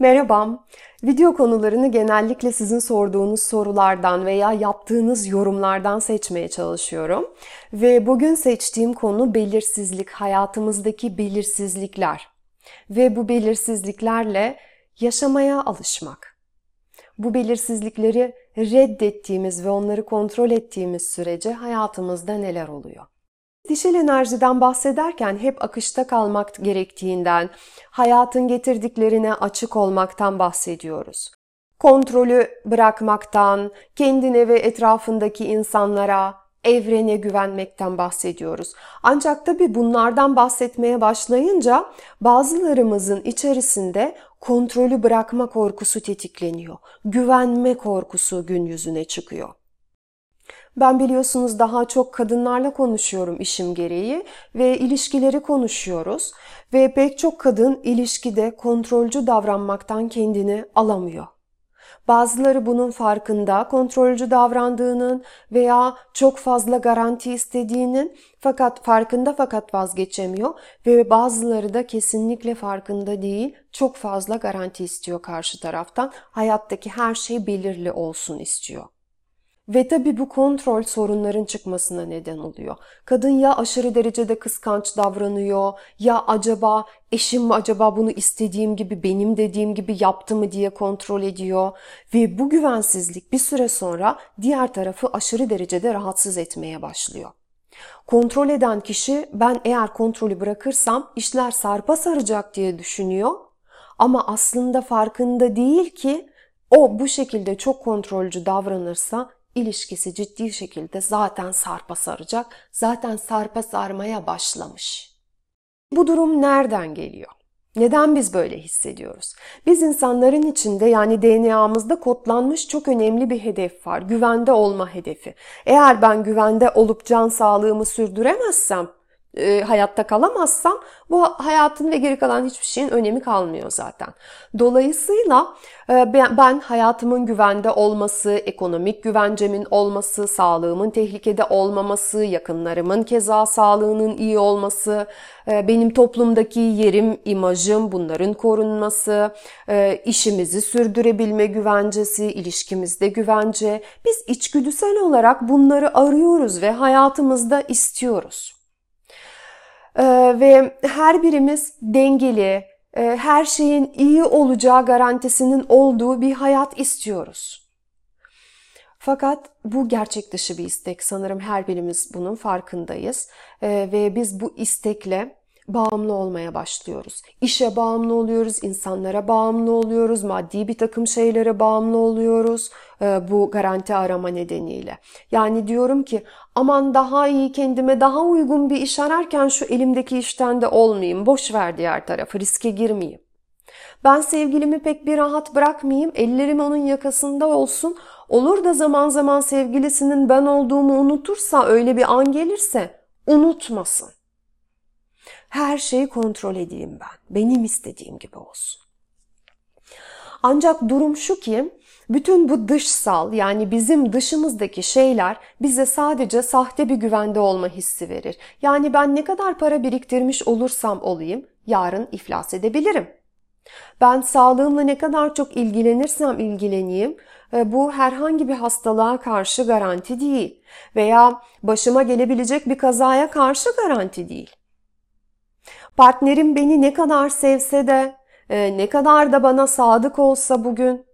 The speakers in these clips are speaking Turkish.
Merhaba. Video konularını genellikle sizin sorduğunuz sorulardan veya yaptığınız yorumlardan seçmeye çalışıyorum. Ve bugün seçtiğim konu belirsizlik, hayatımızdaki belirsizlikler. Ve bu belirsizliklerle yaşamaya alışmak. Bu belirsizlikleri reddettiğimiz ve onları kontrol ettiğimiz sürece hayatımızda neler oluyor? Dişil enerjiden bahsederken hep akışta kalmak gerektiğinden, hayatın getirdiklerine açık olmaktan bahsediyoruz. Kontrolü bırakmaktan, kendine ve etrafındaki insanlara, evrene güvenmekten bahsediyoruz. Ancak tabi bunlardan bahsetmeye başlayınca bazılarımızın içerisinde kontrolü bırakma korkusu tetikleniyor. Güvenme korkusu gün yüzüne çıkıyor. Ben biliyorsunuz daha çok kadınlarla konuşuyorum işim gereği ve ilişkileri konuşuyoruz ve pek çok kadın ilişkide kontrolcü davranmaktan kendini alamıyor. Bazıları bunun farkında, kontrolcü davrandığının veya çok fazla garanti istediğinin fakat farkında fakat vazgeçemiyor ve bazıları da kesinlikle farkında değil, çok fazla garanti istiyor karşı taraftan. Hayattaki her şey belirli olsun istiyor. Ve tabii bu kontrol sorunların çıkmasına neden oluyor. Kadın ya aşırı derecede kıskanç davranıyor ya acaba eşim mi acaba bunu istediğim gibi benim dediğim gibi yaptı mı diye kontrol ediyor. Ve bu güvensizlik bir süre sonra diğer tarafı aşırı derecede rahatsız etmeye başlıyor. Kontrol eden kişi ben eğer kontrolü bırakırsam işler sarpa saracak diye düşünüyor. Ama aslında farkında değil ki o bu şekilde çok kontrolcü davranırsa ilişkisi ciddi şekilde zaten sarpa saracak, zaten sarpa sarmaya başlamış. Bu durum nereden geliyor? Neden biz böyle hissediyoruz? Biz insanların içinde yani DNA'mızda kodlanmış çok önemli bir hedef var. Güvende olma hedefi. Eğer ben güvende olup can sağlığımı sürdüremezsem e, hayatta kalamazsam bu hayatın ve geri kalan hiçbir şeyin önemi kalmıyor zaten. Dolayısıyla e, ben, hayatımın güvende olması, ekonomik güvencemin olması, sağlığımın tehlikede olmaması, yakınlarımın keza sağlığının iyi olması, e, benim toplumdaki yerim, imajım bunların korunması, e, işimizi sürdürebilme güvencesi, ilişkimizde güvence. Biz içgüdüsel olarak bunları arıyoruz ve hayatımızda istiyoruz. Ee, ve her birimiz dengeli, e, her şeyin iyi olacağı garantisinin olduğu bir hayat istiyoruz. Fakat bu gerçek dışı bir istek. Sanırım her birimiz bunun farkındayız. Ee, ve biz bu istekle bağımlı olmaya başlıyoruz. İşe bağımlı oluyoruz, insanlara bağımlı oluyoruz, maddi bir takım şeylere bağımlı oluyoruz e, bu garanti arama nedeniyle. Yani diyorum ki aman daha iyi kendime daha uygun bir iş ararken şu elimdeki işten de olmayayım, boş ver diğer tarafı, riske girmeyeyim. Ben sevgilimi pek bir rahat bırakmayayım, ellerim onun yakasında olsun. Olur da zaman zaman sevgilisinin ben olduğumu unutursa, öyle bir an gelirse unutmasın. Her şeyi kontrol edeyim ben. Benim istediğim gibi olsun. Ancak durum şu ki bütün bu dışsal yani bizim dışımızdaki şeyler bize sadece sahte bir güvende olma hissi verir. Yani ben ne kadar para biriktirmiş olursam olayım yarın iflas edebilirim. Ben sağlığımla ne kadar çok ilgilenirsem ilgileneyim e, bu herhangi bir hastalığa karşı garanti değil veya başıma gelebilecek bir kazaya karşı garanti değil. Partnerim beni ne kadar sevse de, e, ne kadar da bana sadık olsa bugün,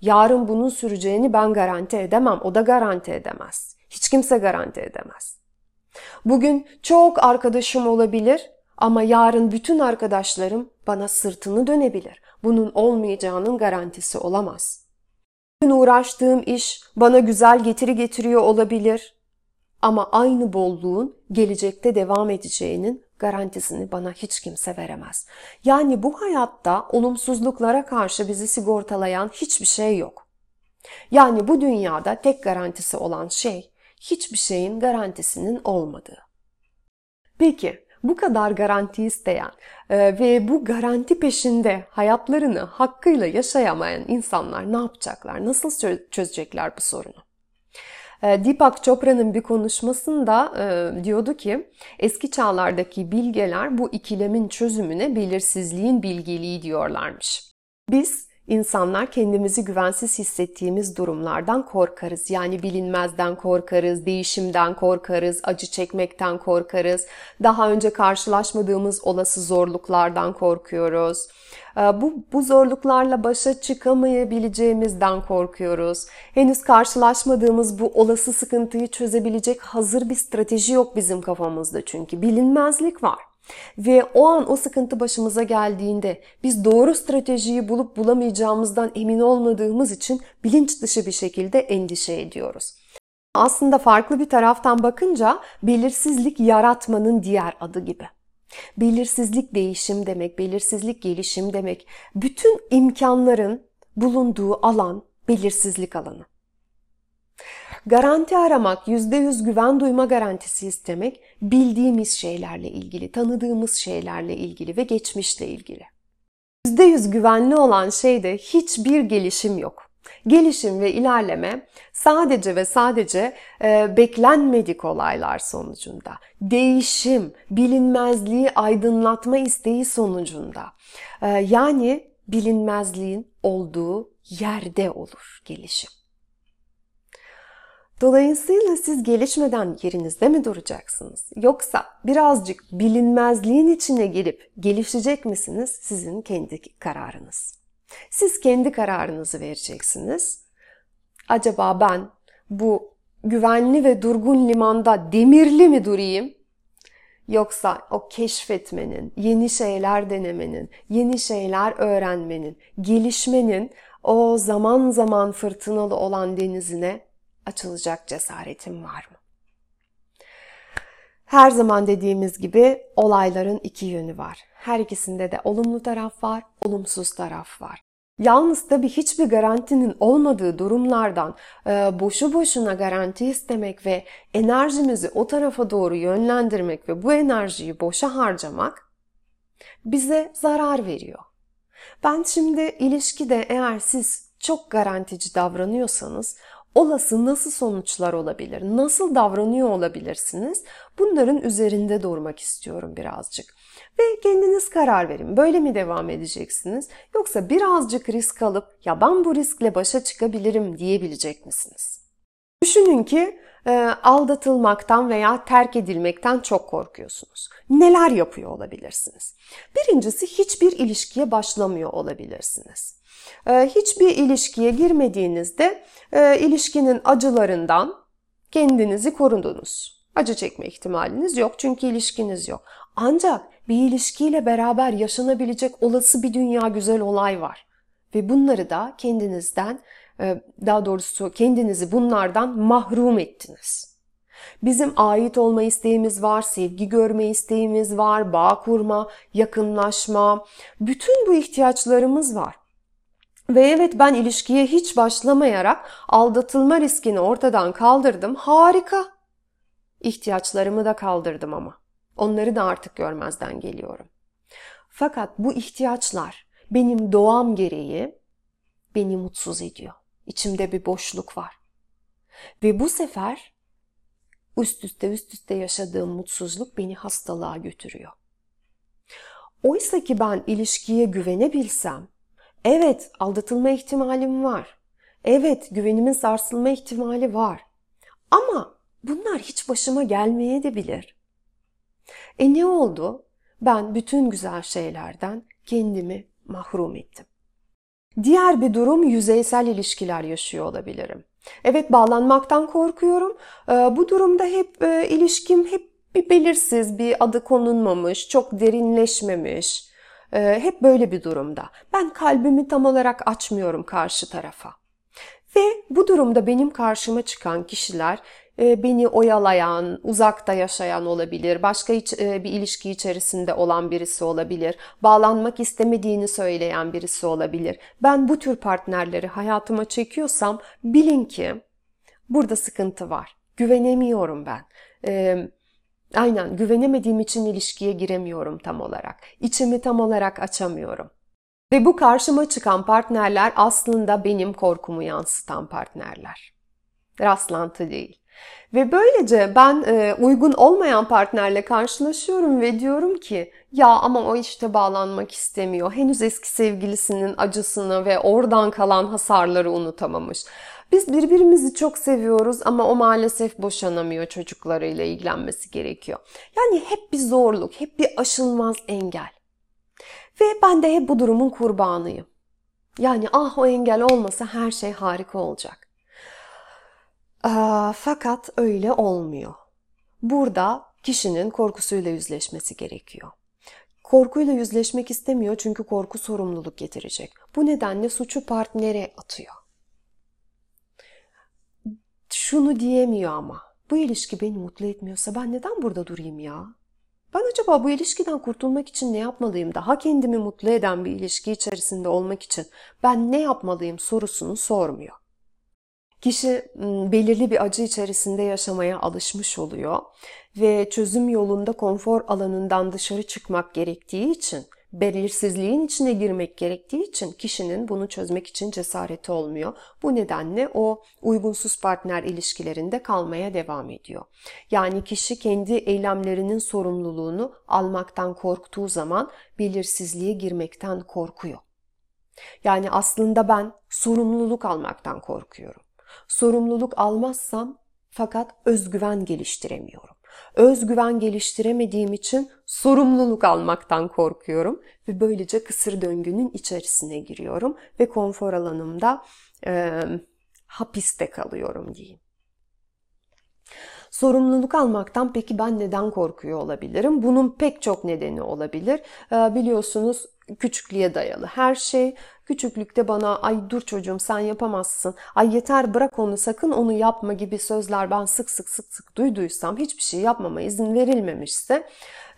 yarın bunun süreceğini ben garanti edemem. O da garanti edemez. Hiç kimse garanti edemez. Bugün çok arkadaşım olabilir ama yarın bütün arkadaşlarım bana sırtını dönebilir. Bunun olmayacağının garantisi olamaz. Bugün uğraştığım iş bana güzel getiri getiriyor olabilir ama aynı bolluğun gelecekte devam edeceğinin garantisini bana hiç kimse veremez. Yani bu hayatta olumsuzluklara karşı bizi sigortalayan hiçbir şey yok. Yani bu dünyada tek garantisi olan şey hiçbir şeyin garantisinin olmadığı. Peki bu kadar garanti isteyen e, ve bu garanti peşinde hayatlarını hakkıyla yaşayamayan insanlar ne yapacaklar? Nasıl çözecekler bu sorunu? Ee, Deepak Chopra'nın bir konuşmasında e, diyordu ki eski çağlardaki bilgeler bu ikilemin çözümüne belirsizliğin bilgeliği diyorlarmış. Biz İnsanlar kendimizi güvensiz hissettiğimiz durumlardan korkarız. Yani bilinmezden korkarız, değişimden korkarız, acı çekmekten korkarız. Daha önce karşılaşmadığımız olası zorluklardan korkuyoruz. Ee, bu, bu zorluklarla başa çıkamayabileceğimizden korkuyoruz. Henüz karşılaşmadığımız bu olası sıkıntıyı çözebilecek hazır bir strateji yok bizim kafamızda çünkü. Bilinmezlik var. Ve o an o sıkıntı başımıza geldiğinde biz doğru stratejiyi bulup bulamayacağımızdan emin olmadığımız için bilinç dışı bir şekilde endişe ediyoruz. Aslında farklı bir taraftan bakınca belirsizlik yaratmanın diğer adı gibi. Belirsizlik değişim demek, belirsizlik gelişim demek. Bütün imkanların bulunduğu alan belirsizlik alanı. Garanti aramak, %100 güven duyma garantisi istemek bildiğimiz şeylerle ilgili, tanıdığımız şeylerle ilgili ve geçmişle ilgili. %100 güvenli olan şeyde hiçbir gelişim yok. Gelişim ve ilerleme sadece ve sadece e, beklenmedik olaylar sonucunda, değişim, bilinmezliği aydınlatma isteği sonucunda, e, yani bilinmezliğin olduğu yerde olur gelişim. Dolayısıyla siz gelişmeden yerinizde mi duracaksınız? Yoksa birazcık bilinmezliğin içine girip gelişecek misiniz? Sizin kendi kararınız. Siz kendi kararınızı vereceksiniz. Acaba ben bu güvenli ve durgun limanda demirli mi durayım? Yoksa o keşfetmenin, yeni şeyler denemenin, yeni şeyler öğrenmenin, gelişmenin o zaman zaman fırtınalı olan denizine açılacak cesaretim var mı? Her zaman dediğimiz gibi olayların iki yönü var. Her ikisinde de olumlu taraf var, olumsuz taraf var. Yalnız tabii hiçbir garantinin olmadığı durumlardan e, boşu boşuna garanti istemek ve enerjimizi o tarafa doğru yönlendirmek ve bu enerjiyi boşa harcamak bize zarar veriyor. Ben şimdi ilişkide eğer siz çok garantici davranıyorsanız olası nasıl sonuçlar olabilir? Nasıl davranıyor olabilirsiniz? Bunların üzerinde durmak istiyorum birazcık. Ve kendiniz karar verin. Böyle mi devam edeceksiniz? Yoksa birazcık risk alıp ya ben bu riskle başa çıkabilirim diyebilecek misiniz? Düşünün ki e, aldatılmaktan veya terk edilmekten çok korkuyorsunuz. Neler yapıyor olabilirsiniz? Birincisi hiçbir ilişkiye başlamıyor olabilirsiniz. Ee, hiçbir ilişkiye girmediğinizde e, ilişkinin acılarından kendinizi korundunuz. Acı çekme ihtimaliniz yok çünkü ilişkiniz yok. Ancak bir ilişkiyle beraber yaşanabilecek olası bir dünya güzel olay var. Ve bunları da kendinizden, e, daha doğrusu kendinizi bunlardan mahrum ettiniz. Bizim ait olma isteğimiz var, sevgi görme isteğimiz var, bağ kurma, yakınlaşma, bütün bu ihtiyaçlarımız var. Ve evet ben ilişkiye hiç başlamayarak aldatılma riskini ortadan kaldırdım. Harika. İhtiyaçlarımı da kaldırdım ama. Onları da artık görmezden geliyorum. Fakat bu ihtiyaçlar benim doğam gereği beni mutsuz ediyor. İçimde bir boşluk var. Ve bu sefer üst üste üst üste yaşadığım mutsuzluk beni hastalığa götürüyor. Oysa ki ben ilişkiye güvenebilsem, Evet, aldatılma ihtimalim var. Evet, güvenimin sarsılma ihtimali var. Ama bunlar hiç başıma gelmeye de bilir. E ne oldu? Ben bütün güzel şeylerden kendimi mahrum ettim. Diğer bir durum yüzeysel ilişkiler yaşıyor olabilirim. Evet bağlanmaktan korkuyorum. Ee, bu durumda hep e, ilişkim hep bir belirsiz, bir adı konulmamış, çok derinleşmemiş, ee, hep böyle bir durumda. Ben kalbimi tam olarak açmıyorum karşı tarafa. Ve bu durumda benim karşıma çıkan kişiler e, beni oyalayan, uzakta yaşayan olabilir, başka e, bir ilişki içerisinde olan birisi olabilir, bağlanmak istemediğini söyleyen birisi olabilir. Ben bu tür partnerleri hayatıma çekiyorsam bilin ki burada sıkıntı var. Güvenemiyorum ben. Ee, Aynen güvenemediğim için ilişkiye giremiyorum tam olarak. İçimi tam olarak açamıyorum. Ve bu karşıma çıkan partnerler aslında benim korkumu yansıtan partnerler. Rastlantı değil. Ve böylece ben e, uygun olmayan partnerle karşılaşıyorum ve diyorum ki ya ama o işte bağlanmak istemiyor. Henüz eski sevgilisinin acısını ve oradan kalan hasarları unutamamış. Biz birbirimizi çok seviyoruz ama o maalesef boşanamıyor çocuklarıyla ilgilenmesi gerekiyor. Yani hep bir zorluk, hep bir aşılmaz engel. Ve ben de hep bu durumun kurbanıyım. Yani ah o engel olmasa her şey harika olacak. Aa, fakat öyle olmuyor. Burada kişinin korkusuyla yüzleşmesi gerekiyor. Korkuyla yüzleşmek istemiyor çünkü korku sorumluluk getirecek. Bu nedenle suçu partnere atıyor. Şunu diyemiyor ama. Bu ilişki beni mutlu etmiyorsa ben neden burada durayım ya? Ben acaba bu ilişkiden kurtulmak için ne yapmalıyım? Daha kendimi mutlu eden bir ilişki içerisinde olmak için ben ne yapmalıyım sorusunu sormuyor. Kişi belirli bir acı içerisinde yaşamaya alışmış oluyor ve çözüm yolunda konfor alanından dışarı çıkmak gerektiği için, belirsizliğin içine girmek gerektiği için kişinin bunu çözmek için cesareti olmuyor. Bu nedenle o uygunsuz partner ilişkilerinde kalmaya devam ediyor. Yani kişi kendi eylemlerinin sorumluluğunu almaktan korktuğu zaman belirsizliğe girmekten korkuyor. Yani aslında ben sorumluluk almaktan korkuyorum. Sorumluluk almazsam fakat özgüven geliştiremiyorum. Özgüven geliştiremediğim için sorumluluk almaktan korkuyorum ve böylece kısır döngünün içerisine giriyorum ve konfor alanımda e, hapiste kalıyorum diyeyim. Sorumluluk almaktan peki ben neden korkuyor olabilirim? Bunun pek çok nedeni olabilir. Biliyorsunuz küçüklüğe dayalı her şey. Küçüklükte bana ay dur çocuğum sen yapamazsın, ay yeter bırak onu sakın onu yapma gibi sözler ben sık sık sık sık duyduysam hiçbir şey yapmama izin verilmemişse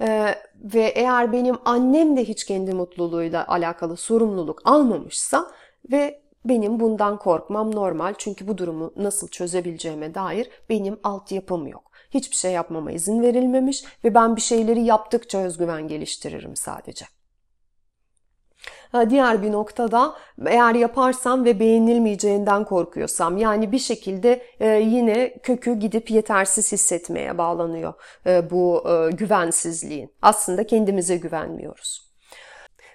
e, ve eğer benim annem de hiç kendi mutluluğuyla alakalı sorumluluk almamışsa ve benim bundan korkmam normal çünkü bu durumu nasıl çözebileceğime dair benim altyapım yok. Hiçbir şey yapmama izin verilmemiş ve ben bir şeyleri yaptıkça özgüven geliştiririm sadece. Diğer bir noktada eğer yaparsam ve beğenilmeyeceğinden korkuyorsam yani bir şekilde e, yine kökü gidip yetersiz hissetmeye bağlanıyor e, bu e, güvensizliğin. Aslında kendimize güvenmiyoruz.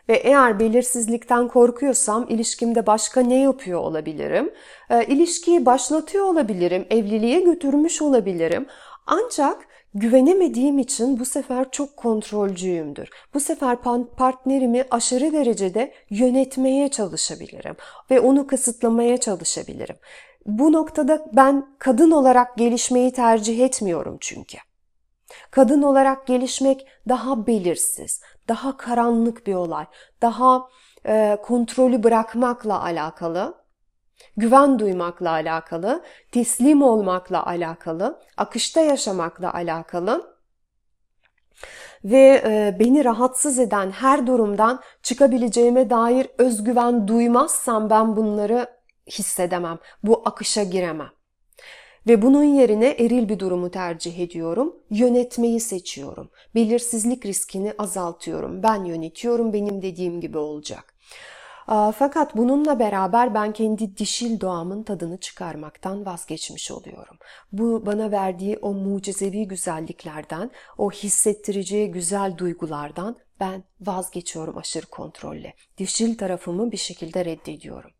Ve eğer belirsizlikten korkuyorsam ilişkimde başka ne yapıyor olabilirim? İlişkiyi başlatıyor olabilirim, evliliğe götürmüş olabilirim. Ancak güvenemediğim için bu sefer çok kontrolcüyümdür. Bu sefer partnerimi aşırı derecede yönetmeye çalışabilirim ve onu kısıtlamaya çalışabilirim. Bu noktada ben kadın olarak gelişmeyi tercih etmiyorum çünkü. Kadın olarak gelişmek daha belirsiz, daha karanlık bir olay, daha e, kontrolü bırakmakla alakalı güven duymakla alakalı, teslim olmakla alakalı, akışta yaşamakla alakalı ve e, beni rahatsız eden her durumdan çıkabileceğime dair özgüven duymazsam ben bunları hissedemem. Bu akışa giremem. Ve bunun yerine eril bir durumu tercih ediyorum. Yönetmeyi seçiyorum. Belirsizlik riskini azaltıyorum. Ben yönetiyorum, benim dediğim gibi olacak. Fakat bununla beraber ben kendi dişil doğamın tadını çıkarmaktan vazgeçmiş oluyorum. Bu bana verdiği o mucizevi güzelliklerden, o hissettireceği güzel duygulardan ben vazgeçiyorum aşırı kontrolle. Dişil tarafımı bir şekilde reddediyorum.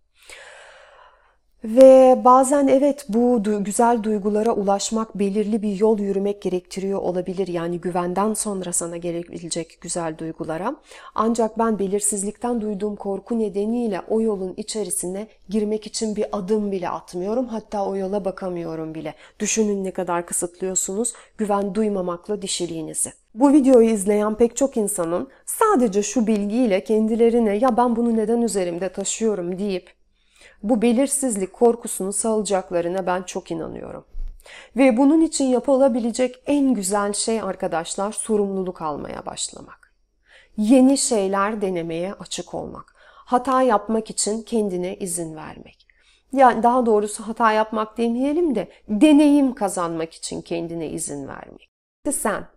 Ve bazen evet bu du- güzel duygulara ulaşmak belirli bir yol yürümek gerektiriyor olabilir. Yani güvenden sonra sana gelebilecek güzel duygulara. Ancak ben belirsizlikten duyduğum korku nedeniyle o yolun içerisine girmek için bir adım bile atmıyorum. Hatta o yola bakamıyorum bile. Düşünün ne kadar kısıtlıyorsunuz güven duymamakla dişiliğinizi. Bu videoyu izleyen pek çok insanın sadece şu bilgiyle kendilerine ya ben bunu neden üzerimde taşıyorum deyip bu belirsizlik korkusunu salacaklarına ben çok inanıyorum. Ve bunun için yapılabilecek en güzel şey arkadaşlar sorumluluk almaya başlamak. Yeni şeyler denemeye açık olmak. Hata yapmak için kendine izin vermek. Yani daha doğrusu hata yapmak demeyelim de deneyim kazanmak için kendine izin vermek. Sen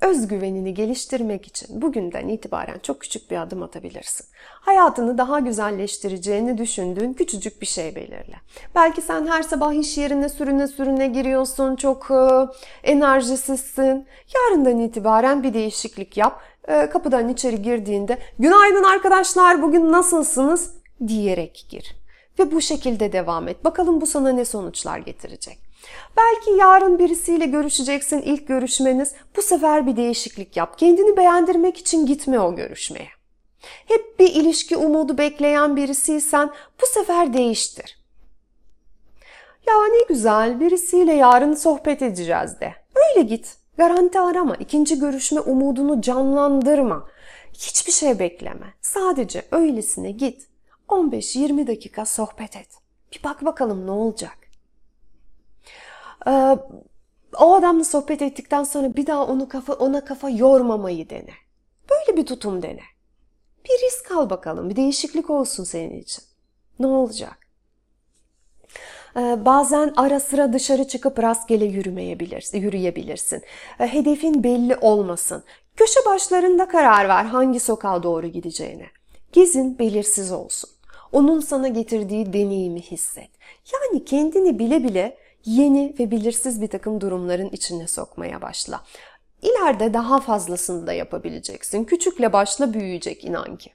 özgüvenini geliştirmek için bugünden itibaren çok küçük bir adım atabilirsin. Hayatını daha güzelleştireceğini düşündüğün küçücük bir şey belirle. Belki sen her sabah iş yerine sürüne sürüne giriyorsun, çok e, enerjisizsin. Yarından itibaren bir değişiklik yap. E, kapıdan içeri girdiğinde günaydın arkadaşlar bugün nasılsınız diyerek gir. Ve bu şekilde devam et. Bakalım bu sana ne sonuçlar getirecek. Belki yarın birisiyle görüşeceksin ilk görüşmeniz. Bu sefer bir değişiklik yap. Kendini beğendirmek için gitme o görüşmeye. Hep bir ilişki umudu bekleyen birisiysen bu sefer değiştir. Ya ne güzel birisiyle yarın sohbet edeceğiz de. Öyle git. Garanti arama. İkinci görüşme umudunu canlandırma. Hiçbir şey bekleme. Sadece öylesine git. 15-20 dakika sohbet et. Bir bak bakalım ne olacak. Ee, o adamla sohbet ettikten sonra bir daha onu kafa ona kafa yormamayı dene. Böyle bir tutum dene. Bir risk al bakalım. Bir değişiklik olsun senin için. Ne olacak? Ee, bazen ara sıra dışarı çıkıp rastgele yürümeyebilirsin, yürüyebilirsin. Ee, hedefin belli olmasın. Köşe başlarında karar ver hangi sokağa doğru gideceğine. Gezin belirsiz olsun. Onun sana getirdiği deneyimi hisset. Yani kendini bile bile yeni ve belirsiz bir takım durumların içine sokmaya başla. İleride daha fazlasını da yapabileceksin. Küçükle başla büyüyecek inan ki.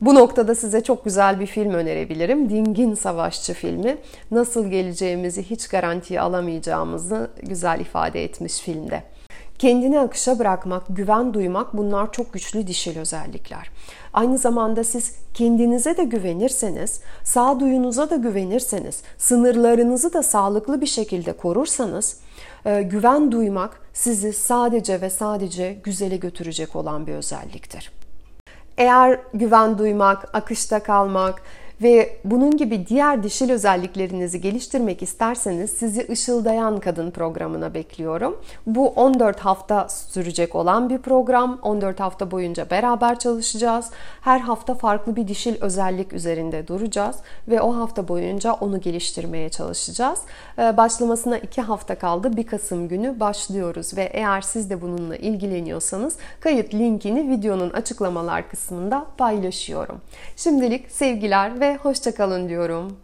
Bu noktada size çok güzel bir film önerebilirim. Dingin Savaşçı filmi. Nasıl geleceğimizi hiç garantiye alamayacağımızı güzel ifade etmiş filmde. Kendini akışa bırakmak, güven duymak bunlar çok güçlü dişil özellikler. Aynı zamanda siz kendinize de güvenirseniz, sağduyunuza da güvenirseniz, sınırlarınızı da sağlıklı bir şekilde korursanız, e, güven duymak sizi sadece ve sadece güzele götürecek olan bir özelliktir. Eğer güven duymak, akışta kalmak, ve bunun gibi diğer dişil özelliklerinizi geliştirmek isterseniz sizi Işıldayan Kadın programına bekliyorum. Bu 14 hafta sürecek olan bir program. 14 hafta boyunca beraber çalışacağız. Her hafta farklı bir dişil özellik üzerinde duracağız ve o hafta boyunca onu geliştirmeye çalışacağız. Ee, başlamasına 2 hafta kaldı. 1 Kasım günü başlıyoruz ve eğer siz de bununla ilgileniyorsanız kayıt linkini videonun açıklamalar kısmında paylaşıyorum. Şimdilik sevgiler ve hoşçakalın diyorum.